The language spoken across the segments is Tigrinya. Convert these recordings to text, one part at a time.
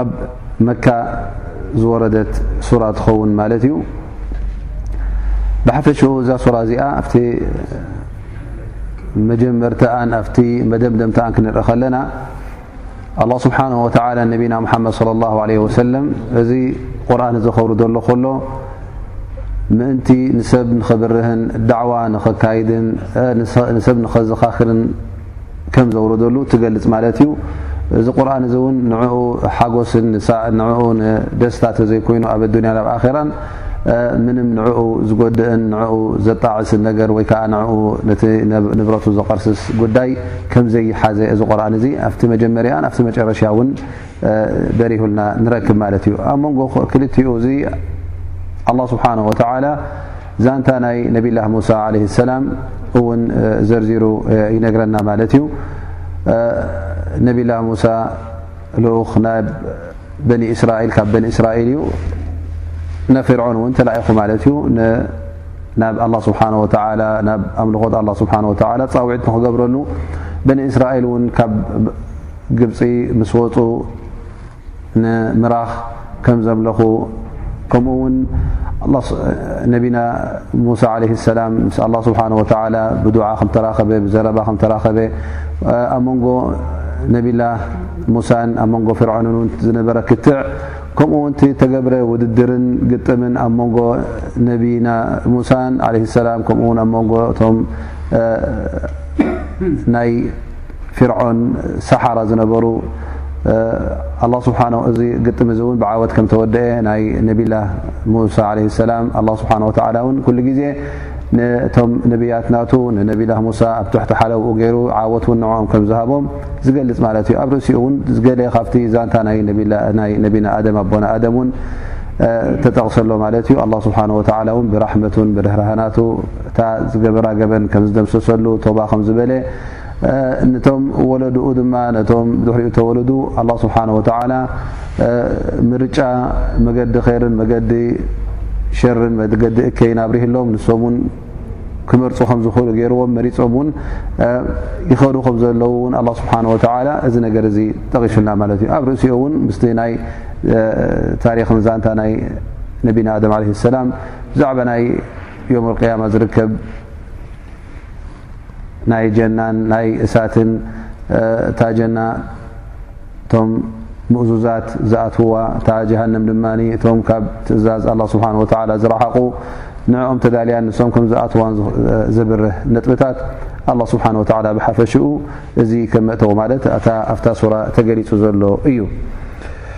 ኣብ መካ ዝወረደት ሱራ ትኸውን ማለት እዩ ብሓፈሽኡ እዛ ሱራ እዚኣ ኣብቲ መጀመርተኣን ኣብቲ መደምደምተኣን ክንርኢ ከለና ኣላ ስብሓን ወተላ ነቢና ሙሓመድ ለ ላ ለ ወሰለም እዚ ቁርን እዚ ከብሩ ዘሎ ከሎ ምእንቲ ንሰብ ንኽብርህን ዳዕዋ ንኸካይድን ንሰብ ንኸዘኻክርን ከም ዘውረደሉ ትገልጽ ማለት እዩ እዚ ቁርን እዚ እውን ንኡ ሓጎስን ንኡ ደስታ ተዘይኮይኑ ኣብ ኣዱንያ ናብ ኣራን ምንም ንኡ ዝጎድእን ንኡ ዘጣዕስን ነገር ወይ ከዓ ንኡ ነቲ ንብረቱ ዘቐርስስ ጉዳይ ከምዘይሓዘ እዚ ቁርን እዚ ኣብቲ መጀመርያን ኣብቲ መጨረሻ እውን በሪሁልና ንረክብ ማለት እዩ ኣብ መንጎ ክልቲኡ እዚ ኣላ ስብሓን ወተላ ዛንታ ናይ ነብላ ሙሳ ለ ሰላም እውን ዘርዚሩ ይነግረና ማለት እዩ ነብላ ሙሳ ልኡኽ ናብ በኒ እስራኤል ካብ በኒ እስራኤል እዩ ንፍርዖን እውን ተላኢኹ ማለት እዩ ናብ ኣላ ስብሓን ወተላ ናብ ኣምልኾት ኣላ ስብሓን ወተላ ፃውዒት ንክገብረሉ በኒ እስራኤል እውን ካብ ግብጺ ምስ ወጹ ንምራኽ ከም ዘምለኹ ከምኡ ውን ነቢና ሙሳ ለ ሰላም ምስ ኣላ ስብሓን ወተላ ብዱዓ ከም ተራኸበ ብዘረባ ከም ተራኸበ ኣብ መንጎ ነቢላ ሙሳን ኣብ መንጎ ፍርዖንን ውን ዝነበረ ክትዕ ከምኡ ውን ተገብረ ውድድርን ግጥምን ኣብ መንጎ ነቢና ሙሳን ለ ሰላም ከምኡውን ኣብ መንጎ እቶም ናይ ፊርዖን ሰሓራ ዝነበሩ ኣላ ስብሓን እዚ ግጥሚ እዚ እውን ብዓወት ከም ተወደአ ናይ ነቢላ ሙሳ ዓለ ሰላም ኣላ ስብሓን ወተዓላ እውን ኩሉ ግዜ ነቶም ነብያት ናቱ ንነቢላ ሙሳ ኣብ ትሕቲ ሓለውኡ ገይሩ ዓወት እውን ንዕኦም ከም ዝሃቦም ዝገልፅ ማለት እዩ ኣብ ርእሲኡ እውን ዝገለ ካብቲ ዛንታ ናይ ነቢና ኣደም ኣቦና ኣደም እውን ተጠቕሰሎ ማለት እዩ ኣላ ስብሓን ወተዓላ እውን ብራሕመቱን ብርህርሃናቱ እታ ዝገበራ ገበን ከም ዝደምሰሰሉ ቶባ ከም ዝበለ ነቶም ወለድኡ ድማ ነቶም ድሕሪኡ ተወለዱ ኣላ ስብሓን ወተዓላ ምርጫ መገዲ ኸይርን መገዲ ሸርን መገዲ እከይን ኣብርህሎም ንሶም ውን ክመርፁ ከም ዝኽእሉ ገይርዎም መሪፆም እውን ይኸዱ ከም ዘለዉ እውን ኣላ ስብሓን ወተዓላ እዚ ነገር እዚ ጠቒሱልና ማለት እዩ ኣብ ርእሲኡ እውን ምስቲ ናይ ታሪክ ንዛንታ ናይ ነቢና ኣደም ዓለ ሰላም ብዛዕባ ናይ ዮም ልቅያማ ዝርከብ ናይ ጀናን ናይ እሳትን እታ ጀና እቶም ምእዙዛት ዝኣትውዋ እታ ጀሃንም ድማ እቶም ካብ ትእዛዝ ኣላ ስብሓን ወተዓላ ዝረሓቑ ንዕኦም ተዳልያን ንሶም ከም ዝኣትዋን ዘብርህ ነጥብታት ኣላ ስብሓን ወተዓላ ብሓፈሽኡ እዚ ከም መእተው ማለት እታ ኣብታ ሱራ ተገሊጹ ዘሎ እዩ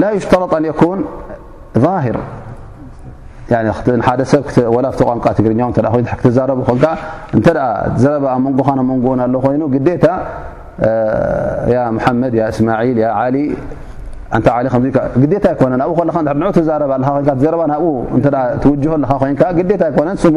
ላ ይሽተረጥ ኣን የኩን ظሂር ሓደ ሰብ ወላ ብ ቋንቃ ትግርኛ እ ኮይ ክትዛረቡ ኮንካ እተ ዘረባ ኣብ መንጎኻ ብ መንጎን ኣሎ ኮይኑ ግዴታ መሓመድ እስማዒል ዓሊ ኣንታ ዓሊ ከ ግዴታ ኣይኮነ ኣብኡ ከለካ ን ትዛረባ ኣለካ ኮይ ዘረባ ናብኡ ትውጅሆ ኣለካ ኮይንካ ግዴታ ኣይኮነን ስሙ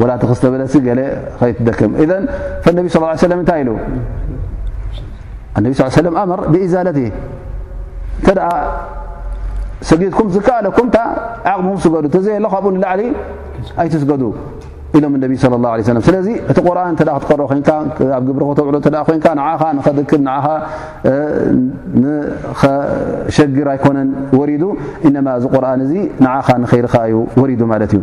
ወላ እቲ ክስተ በለሲ ገለ ከይትደክም እን ነቢ ስ ሰለ እንታይ ኢሉ ነቢ ስ ሰለ ኣመር ብእዛለት እ እንተ ሰጊድኩም ዝከኣለኩም እታ ዓቕምኩም ስገዱ እተዘየ ሎ ካብኡ ንላዕሊ ኣይትስገዱ ኢሎም ነቢ ለ ላ ለ ሰለም ስለዚ እቲ ቁርን እተ ክትቀር ኮንካ ኣብ ግብሪ ከተውዕሎ እተ ኮንካ ንዓኻ ንኸድክብ ንኻ ንኸሸግር ኣይኮነን ወሪዱ እነማ እዚ ቁርን እዚ ንዓኻ ንኸይርካ እዩ ወሪዱ ማለት እዩ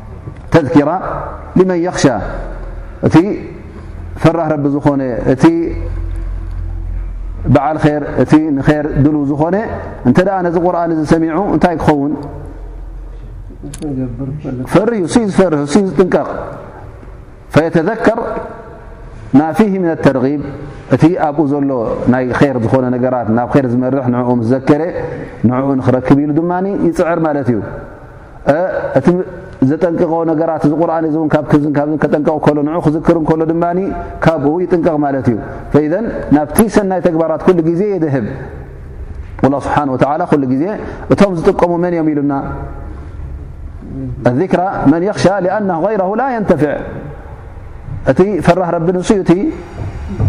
ተذኪራ ሊመን የኽሻ እቲ ፈራህ ረቢ ዝኾነ እቲ በዓል ር እቲ ንር ድሉ ዝኾነ እንተ ነዚ ቁርን እዚ ሰሚዑ እንታይ ክኸውን ፈር ዩ ዩ ዝፈር ዩ ዝጥንቀቕ ፈየተዘከር ማ ፊ ምን ኣተርብ እቲ ኣብኡ ዘሎ ናይ ር ዝኾነ ነገራት ናብ ር ዝመርሕ ንኡ ዘከረ ንኡ ንክረክብ ኢሉ ድማ ይፅዕር ማለት እዩ እቲ ዘጠንቅቆ ነገራት እዚ ቁርን እዚ ን ካብክዝ ካብ ከጠንቀቕ ከሎ ን ክዝክር ከሎ ድማ ካብኡ ይጥንቀቕ ማለት እዩ ፈዘ ናብቲ ሰናይ ተግባራት ኩሉ ግዜ የድህብ ላ ስብሓን ወተላ ኩሉ ግዜ እቶም ዝጥቀሙ መን እዮም ኢሉና ዚክራ መን የኽሻ ኣነ غይረ ላ የንተፍዕ እቲ ፈራህ ረቢ ንሱ እዩ እቲ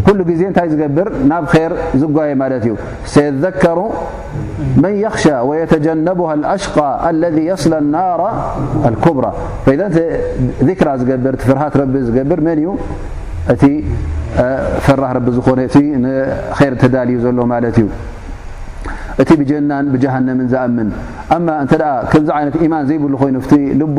ኩሉ ግዜ እንታይ ዝገብር ናብ ር ዝጓየ ማለት እዩ ሰየዘከሩ መን የኽሻ ወየተጀነቡሃ ኣሽቃ ኣለذ የስለ ናራ ኣልኩብራ ዚክራ ዝገብር እቲ ፍርሃት ረቢ ዝገብር መን እዩ እቲ ፈራህ ረቢ ዝኾነ እቲ ንር ተዳልዩ ዘሎ ማለት እዩ እቲ ብጀናን ብጀሃነምን ዝኣምን ኣማ እንተ ከምዚ ዓይነት ኢማን ዘይብሉ ኮይኑ ቲ ልቡ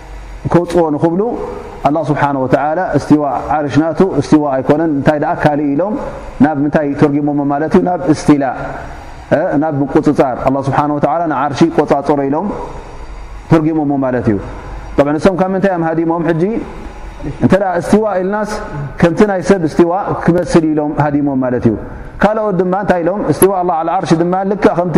ከውጽዎ ንክብሉ ኣላ ስብሓን ወተላ እስቲዋእ ዓርሽ ናቱ እስቲዋእ ኣይኮነን እንታይ ደኣ ካልእ ኢሎም ናብ ምንታይ ተርጊሞሞ ማለት እዩ ናብ እስቲላ ናብ ምቁፅፃር ኣላ ስብሓን ወተላ ንዓርሺ ቆፃፀሮ ኢሎም ተርጊሞሞ ማለት እዩ ብ ንሶም ካብ ምንታይ እዮም ሃዲሞም ሕጂ እንተ እስቲዋእ ኢልናስ ከምቲ ናይ ሰብ እስቲዋእ ክመስል ኢሎም ሃዲሞም ማለት እዩ ካልኦት ድማ እንታይ ኢሎም እስቲዋእ ላ ዓርሽ ድማ ልክዕ ከምቲ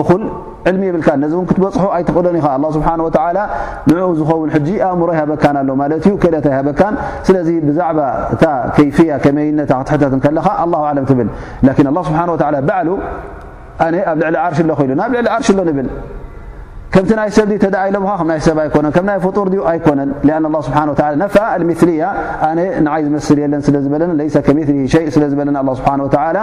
እኹል ዕልሚ የብልካን ነዚ እውን ክትበፅሖ ኣይትኽእሎን ኢኻ ኣላ ስብሓን ወተዓላ ንዕኡ ዝኸውን ሕጂ ኣእምሮ ይሃበካን ኣሎ ማለት እዩ ክእለት ኣይሃበካን ስለዚ ብዛዕባ እታ ከይፍያ ከመይነታ ክትሕተት ከለኻ ኣላ ኣለም ትብል ላኪን ኣላ ስብሓን ወተዓላ ባዕሉ ኣነ ኣብ ልዕሊ ዓርሽ ኣለኹ ኢሉ ናብ ልዕሊ ዓርሽ ኣሎ ንብል ከምቲ ናይ ሰብ ተ ኢሎምኻ ከም ናይ ሰብ ኣይኮነን ከም ናይ ፍጡር ድዩ ኣይኮነን ኣን ኣላ ስብሓን ወላ ነፋ ኣልምስልያ ኣነ ንዓይ ዝመስል የለን ስለ ዝበለን ለይሰ ከሚትሊ ሸይ ስለ ዝበለን ኣላ ስብሓን ወተዓላ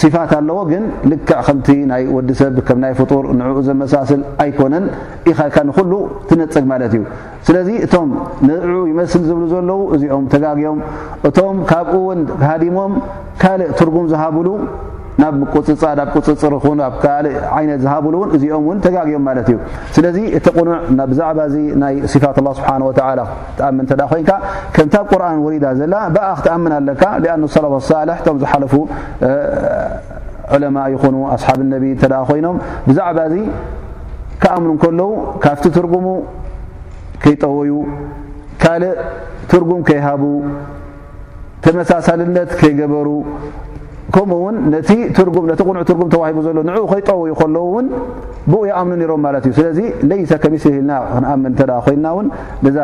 ሲፋት ኣለዎ ግን ልክዕ ከምቲ ናይ ወዲ ሰብ ከም ናይ ፍጡር ንዕኡ ዘመሳስል ኣይኮነን ኢኻ ኢልካ ንኩሉ ትነፅግ ማለት እዩ ስለዚ እቶም ንዕኡ ይመስል ዝብሉ ዘለዉ እዚኦም ተጋግዮም እቶም ካብኡ እውን ሃዲሞም ካልእ ትርጉም ዝሃብሉ ናብ ምቁፅፃር ናብ ቁፅፅር ኹን ኣብ ካልእ ዓይነት ዝሃብሉ እውን እዚኦም እውን ተጋግዮም ማለት እዩ ስለዚ እቲ ቕኑዕ ብዛዕባ እዚ ናይ ስፋት ላ ስብሓን ወተላ ትኣምን እንተ ኮንካ ከምቲ ኣብ ቁርን ወሪዳ ዘላ ብኣ ክትኣምን ኣለካ ሊኣኑ ሰለፍ ኣሳልሕ እቶም ዝሓለፉ ዑለማእ ይኹኑ ኣስሓብ ነቢ እተ ኮይኖም ብዛዕባ እዚ ክኣምኑ ከለዉ ካብቲ ትርጉሙ ከይጠወዩ ካልእ ትርጉም ከይሃቡ ተመሳሳልነት ከይገበሩ ከምኡ ውን ነቲ ትርጉም ነቲ ቕኑዕ ትርጉም ተዋሂቡ ዘሎ ንዕኡ ከይጠውዩ ከለዉ ውን ብኡ ይኣምኑ ነሮም ማለት እዩ ስለዚ ለይሰ ከሚስሊ ኢልና ክንኣምን እተ ኮይና ውን ነዛ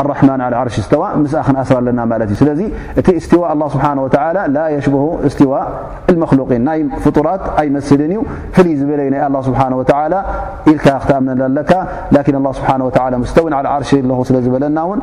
ኣራሕማን ዓል ዓርሽ ስተዋ ምስኣ ክንኣስራ ኣለና ማለት እዩ ስለዚ እቲ እስትዋ ኣላ ስብሓን ወተላ ላ የሽበሁ እስትዋ ልመክሉቅን ናይ ፍጡራት ኣይመስልን እዩ ፍልይ ዝበለ ናይ ኣላ ስብሓን ወተላ ኢልካ ክትኣምነለለካ ላኪን ኣላ ስብሓን ወላ ምስተዊን ዓል ዓርሽ ኣለኹ ስለ ዝበለና ውን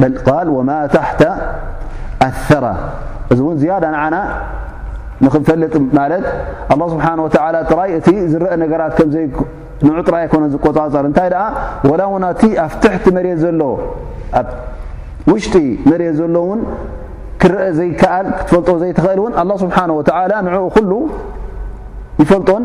በልቃል ወማ ታሕተ ኣራ እዚ እውን ዝያዳ ንዓና ንክንፈልጥ ማለት ኣላ ስብሓን ወተላ ጥራይ እቲ ዝረአ ነገራት ከምዘይ ንዑ ጥራይ ኣይኮነ ዝቆፃፀር እንታይ ደኣ ወላ እውን ኣቲ ኣብ ትሕቲ መሬት ዘሎ ኣብ ውሽጢ መሬት ዘሎ እውን ክረአ ዘይከኣል ክትፈልጦ ዘይትኽእል እውን ኣላ ስብሓን ወተላ ንዕኡ ኩሉ ይፈልጦን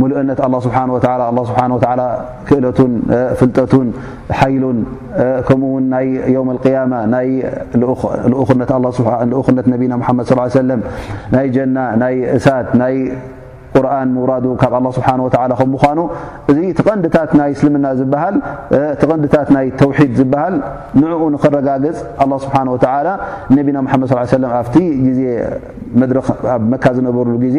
ሙሉእነት ኣላ ስብሓን ወተላ ኣላ ስብሓን ወተላ ክእለቱን ፍልጠቱን ሓይሉን ከምኡ ውን ናይ ዮም ኣልቅያማ ናይ ልኡኽነት ነቢና ሓመድ ስ ሰለም ናይ ጀና ናይ እሳት ናይ ቁርን ምውራዱ ካብ ኣላ ስብሓን ወተላ ከም ምኳኑ እዚ ትቐንድታት ናይ እስልምና ዝበሃል ትቐንድታት ናይ ተውሒድ ዝበሃል ንዕኡ ንክረጋግፅ ኣላ ስብሓን ወተላ ነቢና ሓመድ ስ ሰለም ኣብቲ ግዜ መድረክ ኣብ መካ ዝነበርሉ ግዜ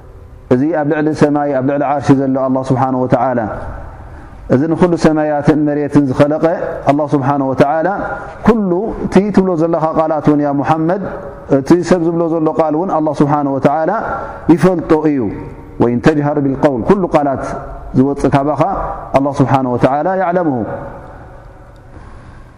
እዚ ኣብ ልዕሊ ሰማይ ኣብ ልዕሊ ዓርሺ ዘሎ ኣላ ስብሓን ወተዓላ እዚ ንዅሉ ሰማያትን መሬትን ዝኸለቐ ኣላ ስብሓን ወተዓላ ኵሉ እቲ ትብሎ ዘለኻ ቓላት እውን እያ ሙሓመድ እቲ ሰብ ዝብሎ ዘሎ ቓል እውን ኣላ ስብሓን ወተዓላ ይፈልጦ እዩ ወይን ተጅሃር ብልቀውል ኵሉ ቓላት ዝወፅእ ካባኻ ኣላ ስብሓን ወተዓላ የዕለምሁ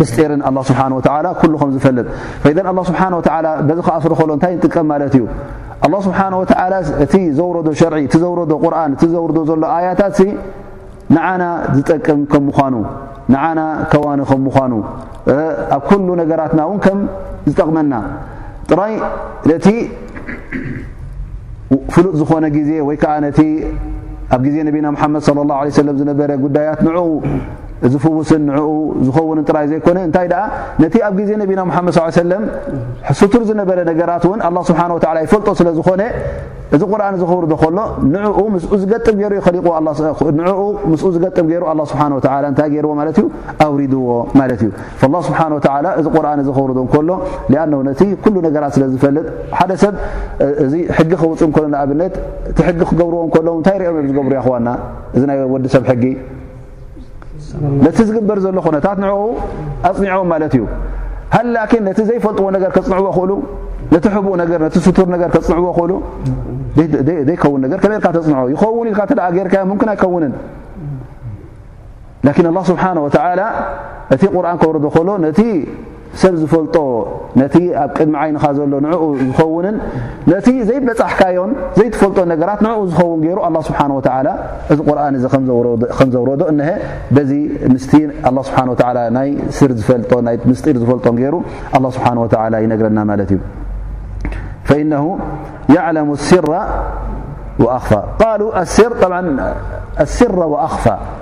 ምስጢርን ኣላ ስብሓን ወተላ ኩሉ ከም ዝፈልጥ ፈኢደን ኣላ ስብሓን ወተላ በዚ ክኣስሮ ከሎ እንታይ ንጥቀም ማለት እዩ ኣላ ስብሓን ወተላ እቲ ዘውረዶ ሸርዒ እቲ ዘውረዶ ቁርን እቲ ዘውርዶ ዘሎ ኣያታት ንዓና ዝጠቅም ከም ምኳኑ ንዓና ከዋኒ ከም ምኳኑ ኣብ ኩሉ ነገራትና እውን ከም ዝጠቕመና ጥራይ ነቲ ፍሉጥ ዝኾነ ግዜ ወይ ከዓ ነቲ ኣብ ግዜ ነቢና ምሓመድ ለ ላه ለ ሰለም ዝነበረ ጉዳያት ንዑ እዚ ፍውስን ንኡ ዝኸውን ጥራይ ዘይኮነ እንታይ ደኣ ነቲ ኣብ ግዜ ነቢና ሓመድ ስ ሰለም ሕሱቱር ዝነበረ ነገራት እውን ኣላ ስብሓን ወላ ይፈልጦ ስለ ዝኾነ እዚ ቁርን ዝኽብርዶ ከሎ ንኡ ምስኡ ዝገጥም ገይሩ ይኸሊቁ ንኡ ምስኡ ዝገጥም ገይሩ ኣላ ስብሓን ወላ እንታይ ገይርዎ ማለት እዩ ኣውሪድዎ ማለት እዩ ላ ስብሓን ወላ እዚ ቁርን ዝኽብርዶ ከሎ ኣነ ነቲ ኩሉ ነገራት ስለ ዝፈልጥ ሓደ ሰብ እዚ ሕጊ ክውፅ ከሎ ንኣብነት እቲ ሕጊ ክገብርዎ ከለዉ እንታይ ሪኦም እዮም ዝገብሩ ያክዋና እዚ ናይ ወዲ ሰብ ሕጊ ነቲ ዝግበር ዘሎ ኩነታት ንኡ ኣፅኒዖም ማለት እዩ ሃላኪ ነቲ ዘይፈልጥዎ ነገር ከፅንዕዎ ክእሉ ነቲ ሕቡእ ነገር ነቲ ስቱር ነገር ከፅንዕዎ ክእሉ ዘይከውን ነገር ከመይ ርካ ተፅንዖ ይኸውን ኢልካ ተ ገርካዮ ምምክን ኣይከውንን ላኪን ኣላ ስብሓን ወተላ እቲ ቁርን ከውርዶ ከሎ ነቲ ሰብ ዝፈልጦ ነቲ ኣብ ቅድሚ ዓይንኻ ዘሎ ንዕኡ ዝኸውንን ነቲ ዘይበጻሕካዮን ዘይትፈልጦ ነገራት ንዕኡ ዝኸውን ገይሩ ኣላ ስብሓን ወተዓላ እዚ ቁርን እዚ ከም ዘውረዶ እነሀ በዚ ምስቲ ኣላ ስብሓን ወተዓላ ናይ ስር ዝፈልጦ ናይ ምስጢር ዝፈልጦን ገይሩ ኣላ ስብሓን ወተዓላ ይነግረና ማለት እዩ ፈኢነሁ ያዕለሙ ስራ ወኣኽፋ ቃሉ ኣስር ኣስራ ወኣኽፋ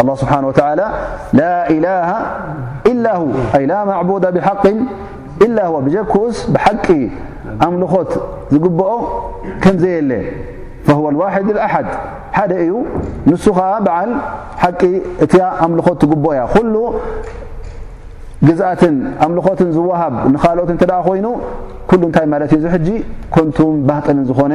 ኣላ ስብሓን ወተላ ላኢላሃ ኢላ ሁ ኣይ ላ ማዕቡዳ ብሓቅን ኢላ ዋ ብጀክኡስ ብሓቂ ኣምልኾት ዝግብኦ ከም ዘየለ ፈህወ ልዋሕድ ልኣሓድ ሓደ እዩ ንሱ ኸዓ በዓል ሓቂ እቲያ ኣምልኾት ትግብኦ እያ ኩሉ ግዝኣትን ኣምልኾትን ዝወሃብ ንካልኦት እንተ ደኣ ኮይኑ ኩሉ እንታይ ማለት እዩ እዚ ሕጂ ኮንቱም ባህጥንን ዝኾነ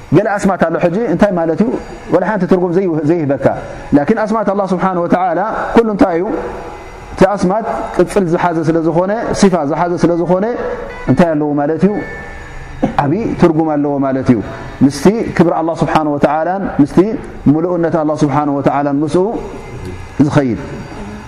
ገለ ኣስማት ኣሎ ሕጂ እንታይ ማለት እዩ ወላ ሓንቲ ትርጉም ዘይህበካ ላኪን ኣስማት ኣላ ስብሓን ወተዓላ ኩሉ እንታይ እዩ እቲ ኣስማት ቅፅል ዝሓዘ ስለ ዝኾነ ሲፋ ዝሓዘ ስለ ዝኾነ እንታይ ኣለዎ ማለት እዩ ዓብዪ ትርጉም ኣለዎ ማለት እዩ ምስቲ ክብሪ ኣላ ስብሓን ወተዓላን ምስቲ ምሉኡነት ኣላ ስብሓን ወተዓላን ምስኡ ዝኸይድ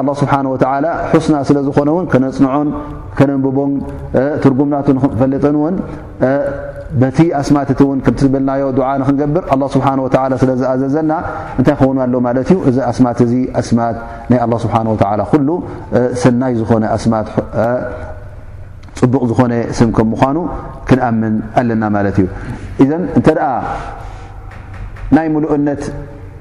ኣላህ ስብሓን ወተዓላ ሑስና ስለ ዝኾነ እውን ከነፅንዖን ከነንብቦን ትርጉምናቱ ንክንፈልጥን እውን በቲ ኣስማት እቲ እውን ከምቲ ዝበልናዮ ድዓ ንክንገብር ኣላ ስብሓን ወተዓላ ስለ ዝኣዘዘና እንታይ ክኸውን ኣሎ ማለት እዩ እዚ ኣስማት እዚ ኣስማት ናይ ኣላ ስብሓን ወተዓላ ኩሉ ሰናይ ዝኾነ ኣስማት ፅቡቕ ዝኾነ ስም ከም ምዃኑ ክንኣምን ኣለና ማለት እዩ እዘን እንተ ደኣ ናይ ምሉእነት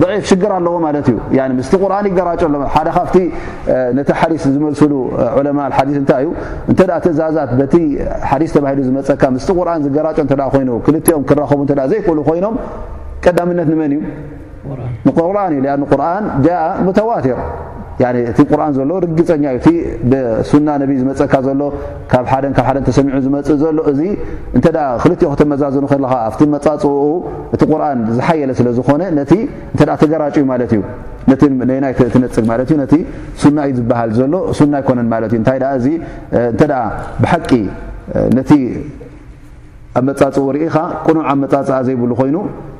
ضዒፍ ሽግር ኣለዎ ማለት እዩ ምስቲ ቁርን ይገራጮ ሎ ሓደ ካብቲ ነቲ ሓዲስ ዝመልስሉ ዑለማ ሓዲስ እንታይ እዩ እንተ ትእዛዛት በቲ ሓዲስ ተባሂሉ ዝመፀካ ምስቲ ቁርን ዝገራጮ እተ ኮይኑ ክልቲኦም ክራኸቡ እተ ዘይክእሉ ኮይኖም ቀዳምነት ንመን እዩ ንቁርን እዩ ኣ ቁርን ጃኣ ሙተዋትር እቲ ቁርን ዘሎ ርግፀኛ እዩ እቲ ብሱና ነቢ ዝመፀካ ዘሎ ካብ ሓደን ካብ ሓደን ተሰሚዑ ዝመጽእ ዘሎ እዚ እንተ ክልቲኦ ከተመዛዝኑ ከለኻ ኣብቲ መጻጽኡ እቲ ቁርን ዝሓየለ ስለ ዝኾነ ነቲ እተ ተገራጭ ዩ ማለት እዩ ነቲ ናይናይ ትነጽግ ማለት እዩ ነቲ ሱናዩ ዝበሃል ዘሎ ሱና ኣይኮነን ማለት እዩ እንታይ እዚ እንተ ብሓቂ ነቲ ኣብ መጻጽኡ ርኢኻ ቅኑዕ ኣብ መጻጽኣ ዘይብሉ ኮይኑ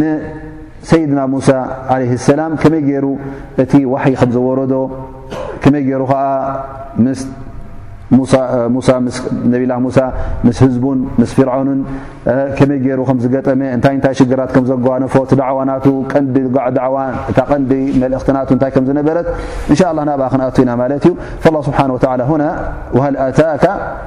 ንሰይድና ሙሳ ዓለ ሰላም ከመይ ገይሩ እቲ ዋሕይ ከም ዘወረዶ ከመይ ገይሩ ኸዓ ነብላ ሙሳ ምስ ህዝቡን ምስ ፍርዖንን ከመይ ገይሩ ከም ዝገጠመ እንታይ እንታይ ሽግራት ከም ዘጓነፎ እቲ ዳዕዋ ናቱ ቀንዲ ዳዕዋ እታ ቀንዲ መልእኽቲ ናቱ እንታይ ከም ዝነበረት እንሻ ላ ናብኣ ክንኣቱ ኢና ማለት እዩ ስብሓን ወላ ና ሃልኣታካ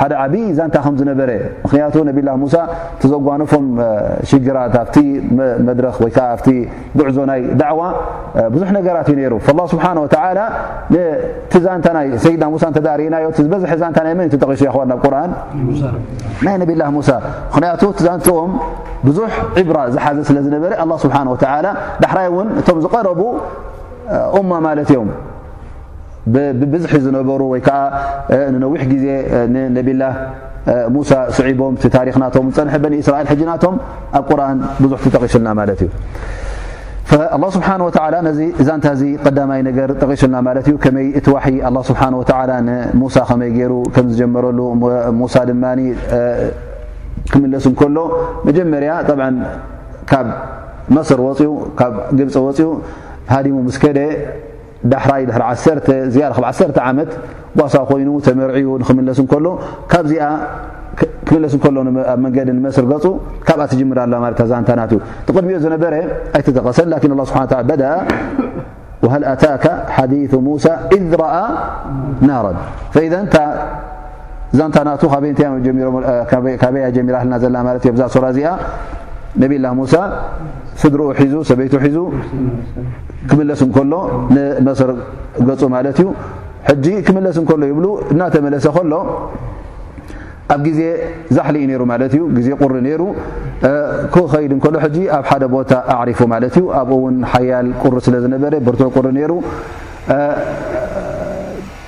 ሓደ ዓብይ ዛንታ ከም ዝነበረ ምክንያቱ ነብላ ሙሳ እቲ ዘጓነፎም ሽግራት ኣብቲ መድረኽ ወይ ከዓ ኣብቲ ጉዕዞ ናይ ዳዕዋ ብዙሕ ነገራት እዩ ነይሩ ላ ስብሓን ወተላ ነቲ ዛንታ ናይ ሰይድና ሙሳ እተዳርእናዮ እቲ ዝበዝሐ ዛንታ ናይ መን ተጠቂሱ ይኸዋ ናብ ቁርን ናይ ነብላ ሙሳ ምክንያቱ እቲ ዛንትኦም ብዙሕ ዕብራ ዝሓዘ ስለ ዝነበረ ኣላ ስብሓን ወተላ ዳሕራይ እውን እቶም ዝቀረቡ እማ ማለት እዮም ብብዝሒ ዝነበሩ ወይ ከዓ ንነዊሕ ግዜ ንነብላ ሙሳ ስዒቦም እቲ ታሪክ ናቶም ዝፀንሐ በኒ እስራኤል ሕጂ ናቶም ኣብ ቁርን ብዙሕ ትጠቂሱልና ማለት እዩ ኣላ ስብሓን ወተላ ነዚ ዛንታ እዚ ቀዳማይ ነገር ጠቂሱልና ማለት እዩ ከመይ እቲ ዋሒ ኣላ ስብሓን ወተላ ንሙሳ ከመይ ገይሩ ከም ዝጀመረሉ ሙሳ ድማ ክምለስ እንከሎ መጀመርያ ጠብ ካብ መስር ወፅኡ ካብ ግብፂ ወፅኡ ሃዲሙ ምስ ከደ ዳሕራይ ድሪ ዝያዳ ካብ ዓሰርተ ዓመት ጓሳ ኮይኑ ተመርዕዩ ንክምለስ ከሎ ካብዚኣ ክምለስ ከሎ ኣብ መንገዲ ንመስር ገፁ ካብኣ ትጅምር ኣላ ማለት ዛንታናት እዩ ትቕድሚኦ ዝነበረ ኣይተተቐሰን ላን ላ ስብሓ በዳ ሃ ኣታካ ሓ ሙሳ ኢ ረኣ ናረን ዛንታ ናቱ ካበይካበያ ጀሚራህልና ዘላ ማለት እዮ ብዛ ሱራ እዚኣ ነብላ ሙሳ ስድርኡ ሒዙ ሰበይቱ ሒዙ ክምለስ እንከሎ ንመሰር ገፁ ማለት እዩ ሕጂ ክምለስ እንከሎ ይብሉ እናተመለሰ ከሎ ኣብ ግዜ ዛሕሊ እዩ ነይሩ ማለት እዩ ግዜ ቁሪ ነይሩ ክኸይድ እንከሎ ሕጂ ኣብ ሓደ ቦታ ኣዕሪፉ ማለት እዩ ኣብኡ እውን ሓያል ቁሪ ስለ ዝነበረ ብርቱዕ ቁሪ ነይሩ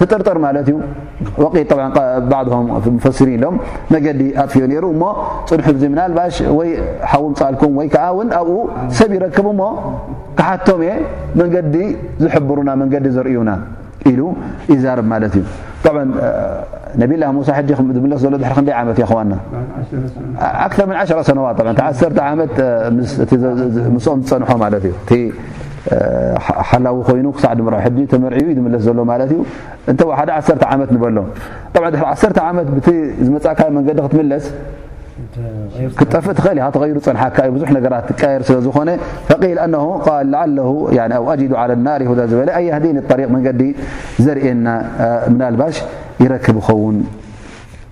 ትጥርጥር ማለት እዩ ወቂ ባዕም ፈሲሪ ኢሎም መገዲ ኣጥፍዮ ነይሩ እሞ ፅንሑ ዚ ምናልባሽ ወይ ሓውም ፃልኩም ወይ ከዓ ውን ኣብኡ ሰብ ይረክብ እሞ ክሓቶም እየ መንገዲ ዝሕብሩና መንገዲ ዘርእዩና ኢሉ ይዛርብ ማለት እዩ ብ ነብላ ሙሳ ሕጂ ዝምለስ ዘሎ ድሕሪ ክንደይ ዓመት እዮ ከዋና ኣክር ምን ዓሸ ሰነዋት ዓመት ምስኦም ዝፀንሖ ማለት እዩ ሓላዊ ኮይኑ ክሳዕ ድምር ሕጂ ተመርዒ ዩ ድምለስ ዘሎ ማለት እዩ እንተ ሓደ ዓተ ዓመት ንበሎ ብ ድሪ ዓተ ዓመት ብቲ ዝመፃእካ መንገዲ ክትምለስ ክጠፍእ ትኽእል ካ ተይሩ ፀንሓካ ዩ ብዙሕ ነገራት ትቀየር ስለ ዝኾነ ፈቂል ኣነ ል ኣጅ ናር ሁዳ ዝበለ ኣያህዲን ጠሪቅ መንገዲ ዘርእየና ምናልባሽ ይረክብ ይኸውን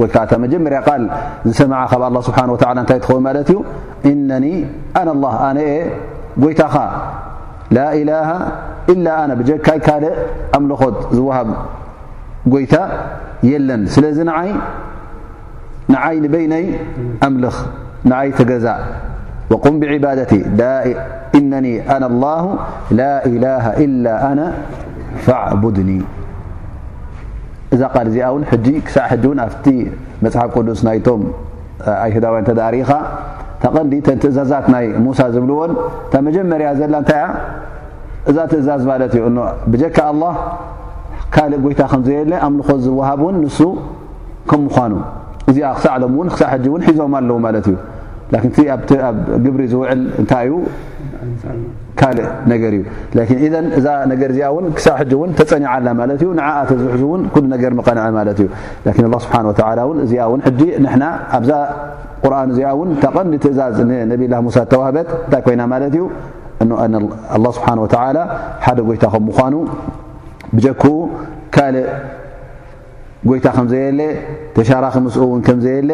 ወይ ከዓ እታ መጀመርያ ቃል ዝሰምዓ ካብ ኣላ ስብሓን ወተላ እንታይ ትኸውን ማለት እዩ እነኒ ኣነ ላ ኣነ እየ ጎይታኻ ላኢላሃ ኢላ ኣነ ብጀካይ ካልእ ኣምልኾት ዝወሃብ ጎይታ የለን ስለዚ ንዓይ ንዓይ ንበይነይ ኣምልኽ ንዓይ ተገዛ ወቁም ብዕባደቲ እነኒ ኣነ ላሁ ላኢላሃ ኢላ ኣነ ፋዕቡድኒ እዛ ቃል እዚኣ ውን ሕጂ ክሳዕ ሕጂ ውን ኣብቲ መጽሓፍ ቅዱስ ናይቶም ኣይሁዳውያን እንተ ርኢኻ እታ ቐንዲ ተን ትእዛዛት ናይ ሙሳ ዝብልዎን እታ መጀመርያ ዘላ እንታይ እያ እዛ ትእዛዝ ማለት እዩ እ ብጀካ ኣላ ካልእ ጎይታ ከም ዘየለ ኣምልኾ ዝወሃብ እውን ንሱ ከም ምዃኑ እዚኣ ክሳዕ ሎም እውን ክሳዕ ሕጂ እውን ሒዞም ኣለዉ ማለት እዩ ላኪን እቲ ኣብ ግብሪ ዝውዕል እንታይ እዩ ካልእ ነገር እዩ ላኪን ኢዘን እዛ ነገር እዚኣ እውን ክሳብ ሕጂ እውን ተፀኒዓ ኣላ ማለት እዩ ንዓኣ ተዝሕዙ እውን ኩሉ ነገር ምቐንዐ ማለት እዩ ላኪን ኣላ ስብሓን ወተላ እውን እዚኣ እውን ሕጂ ንሕና ኣብዛ ቁርን እዚኣ እውን ተቐንዲ ትእዛዝ ንነብላ ሙሳ እተዋህበት እንታይ ኮይና ማለት እዩ ኣላ ስብሓን ወተላ ሓደ ጎይታ ከም ምኳኑ ብጀክኡ ካልእ ጎይታ ከም ዘየለ ተሻራኺ ምስኡ እውን ከም ዘየለ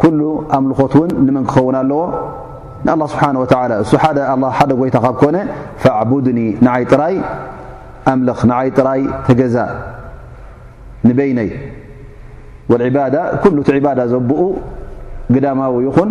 ኩሉ ኣምልኾት እውን ንመን ክኸውን ኣለዎ ንኣላ ስብሓን ወተላ እሱ ሓደ ጎይታ ካብ ኮነ ፈዕቡድኒ ንዓይ ጥራይ ኣምልኽ ንዓይ ጥራይ ተገዛ ንበይነይ ወልዕባዳ ኩሉ እቲ ዕባዳ ዘብኡ ግዳማዊ ይኹን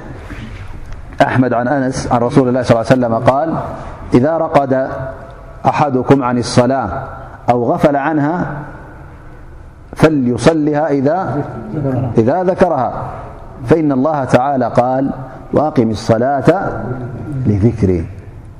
أحمد عن أنس عن رسول الله صلى ل لي سلم-قال إذا رقد أحدكم عن الصلاة أو غفل عنها فليصلها إذا ذكرها فإن الله تعالى قال وأقم الصلاة لذكري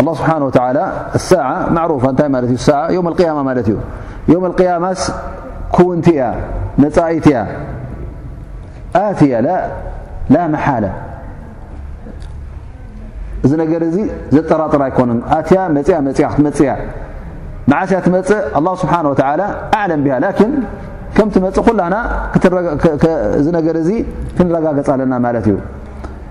ኣላ ስብሓን ወተላ ሳዓ ማዕሩፋ እንታይ ማለት እዩ ሳዓ ዮም ኣልቅያማ ማለት እዩ ዮም ኣልቅያማስ ክውንቲ እያ መፃኢት እያ ኣትያ ላ መሓላ እዚ ነገር እዚ ዘጠራጥር ኣይኮነን ኣትያ መፅያ መፅያ ክትመፅ እያ መዓስ እያ ትመፅእ ኣላ ስብሓን ወተላ ኣዕለም ብሃ ላኪን ከምትመፅእ ኩላና እዚ ነገር እዚ ክንረጋገፅ ኣለና ማለት እዩ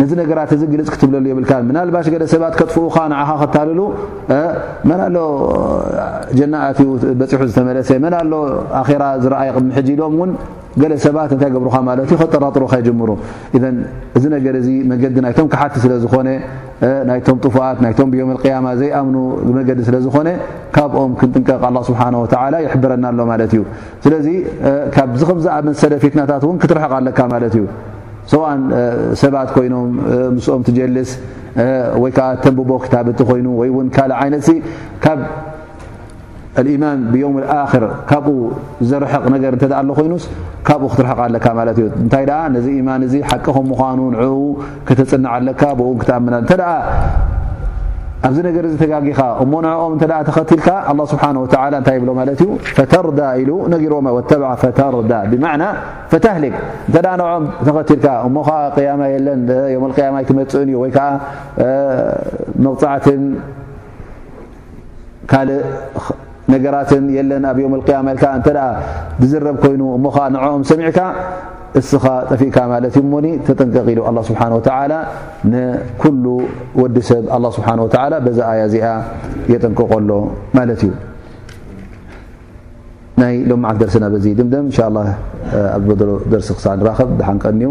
ነዚ ነገራት እዚ ግልጽ ክትብለሉ የብልካን ምናልባሽ ገለ ሰባት ከጥፍኡኻ ንዓኻ ከታልሉ መን ኣሎ ጀና ኣትዩ በፂሑ ዝተመለሰ መን ኣሎ ኣኼራ ዝረኣየ ቅድሚ ሕጂ ኢሎም እውን ገለ ሰባት እንታይ ገብሩኻ ማለት እዩ ከጠራጥሩካ ይጅምሩ እን እዚ ነገር እዚ መገዲ ናይቶም ክሓቲ ስለ ዝኾነ ናይቶም ጥፉኣት ናይቶም ብዮም ቅያማ ዘይኣምኑ መገዲ ስለ ዝኾነ ካብኦም ክንጥንቀቕ ኣላ ስብሓን ወተዓላ ይሕብረና ኣሎ ማለት እዩ ስለዚ ካብዚ ከም ዝኣመሰለ ፊትናታት እውን ክትርሕቕ ኣለካ ማለት እዩ ሰዋን ሰባት ኮይኖም ምስኦም ትጀልስ ወይ ከዓ ተንብቦ ክታብ እቲ ኮይኑ ወይ ውን ካልእ ዓይነት ካብ ልኢማን ብዮም ኣክር ካብኡ ዘርሕቕ ነገር እተ ኣሎ ኮይኑስ ካብኡ ክትርሕቕ ኣለካ ማለት እዩ እንታይ ኣ ነዚ ኢማን እዚ ሓቂ ከም ምኳኑ ን ከተጽንዕ ኣለካ ብኡ ክትኣምና እንተ ኣብዚ ነገር እዚ ተጋጊኻ እሞ ንኦም እተ ተኸትልካ ኣ ስብሓ ወ እንታይ ይብሎ ማለት እዩ ፈተርዳ ኢሉ ነጊርዎ ወተብ ፈተርዳ ብማዕና ፈታህሊክ እተ ንኦም ተኸትልካ እሞ ከዓ ቅያማ የለን ዮም ቅያማ ኣይትመፅእን እዩ ወይ ከዓ መቕፃዕትን ካልእ ነገራትን የለን ኣብ ዮም ያማ ኢልካ እተ ዝዝረብ ኮይኑ እሞ ዓ ንዕኦም ሰሚዕካ እስኻ ጠፊእካ ማለት እዩ እሞኒ ተጠንቀቂ ኢሉ ኣላ ስብሓን ወተላ ንኩሉ ወዲ ሰብ ኣላ ስብሓን ወተላ በዛ ኣያ እዚኣ የጠንቀቆ ኣሎ ማለት እዩ ናይ ሎምዓልት ደርስና በዚ ድምደም እንሻ ላ ኣብ በሎ ደርሲ ክሳዕ ንራኸብ ድሓንቀኒዩ